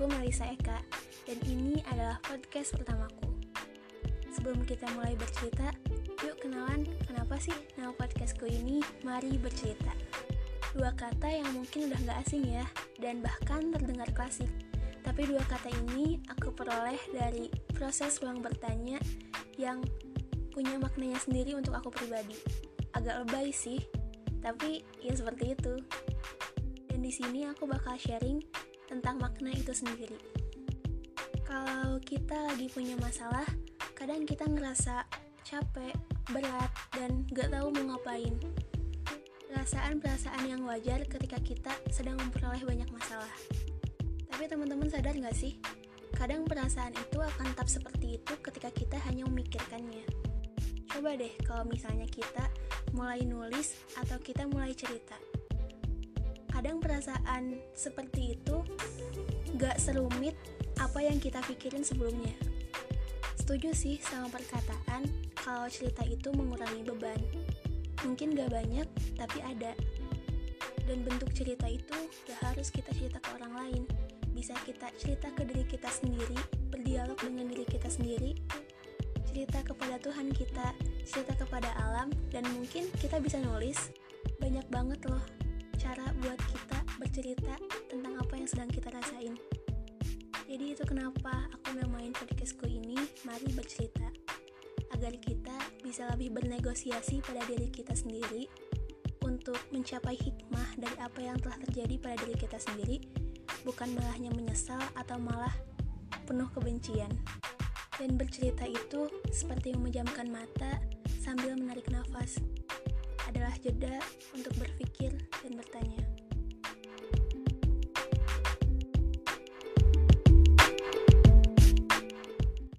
Lisa Eka dan ini adalah podcast pertamaku. Sebelum kita mulai bercerita, yuk kenalan kenapa sih nama podcastku ini Mari Bercerita. Dua kata yang mungkin udah gak asing ya, dan bahkan terdengar klasik. Tapi dua kata ini aku peroleh dari proses ruang bertanya yang punya maknanya sendiri untuk aku pribadi. Agak lebay sih, tapi ya seperti itu. Dan di sini aku bakal sharing tentang makna itu sendiri. Kalau kita lagi punya masalah, kadang kita ngerasa capek, berat, dan gak tahu mau ngapain. Perasaan-perasaan yang wajar ketika kita sedang memperoleh banyak masalah. Tapi teman-teman sadar gak sih? Kadang perasaan itu akan tetap seperti itu ketika kita hanya memikirkannya. Coba deh kalau misalnya kita mulai nulis atau kita mulai cerita kadang perasaan seperti itu gak serumit apa yang kita pikirin sebelumnya. Setuju sih sama perkataan kalau cerita itu mengurangi beban. Mungkin gak banyak, tapi ada. Dan bentuk cerita itu gak harus kita cerita ke orang lain. Bisa kita cerita ke diri kita sendiri, berdialog dengan diri kita sendiri, cerita kepada Tuhan kita, cerita kepada alam, dan mungkin kita bisa nulis. Banyak banget loh cara buat kita bercerita tentang apa yang sedang kita rasain. Jadi itu kenapa aku namain podcastku ini Mari Bercerita. Agar kita bisa lebih bernegosiasi pada diri kita sendiri untuk mencapai hikmah dari apa yang telah terjadi pada diri kita sendiri, bukan malahnya menyesal atau malah penuh kebencian. Dan bercerita itu seperti memejamkan mata sambil menarik nafas. Adalah jeda untuk berpikir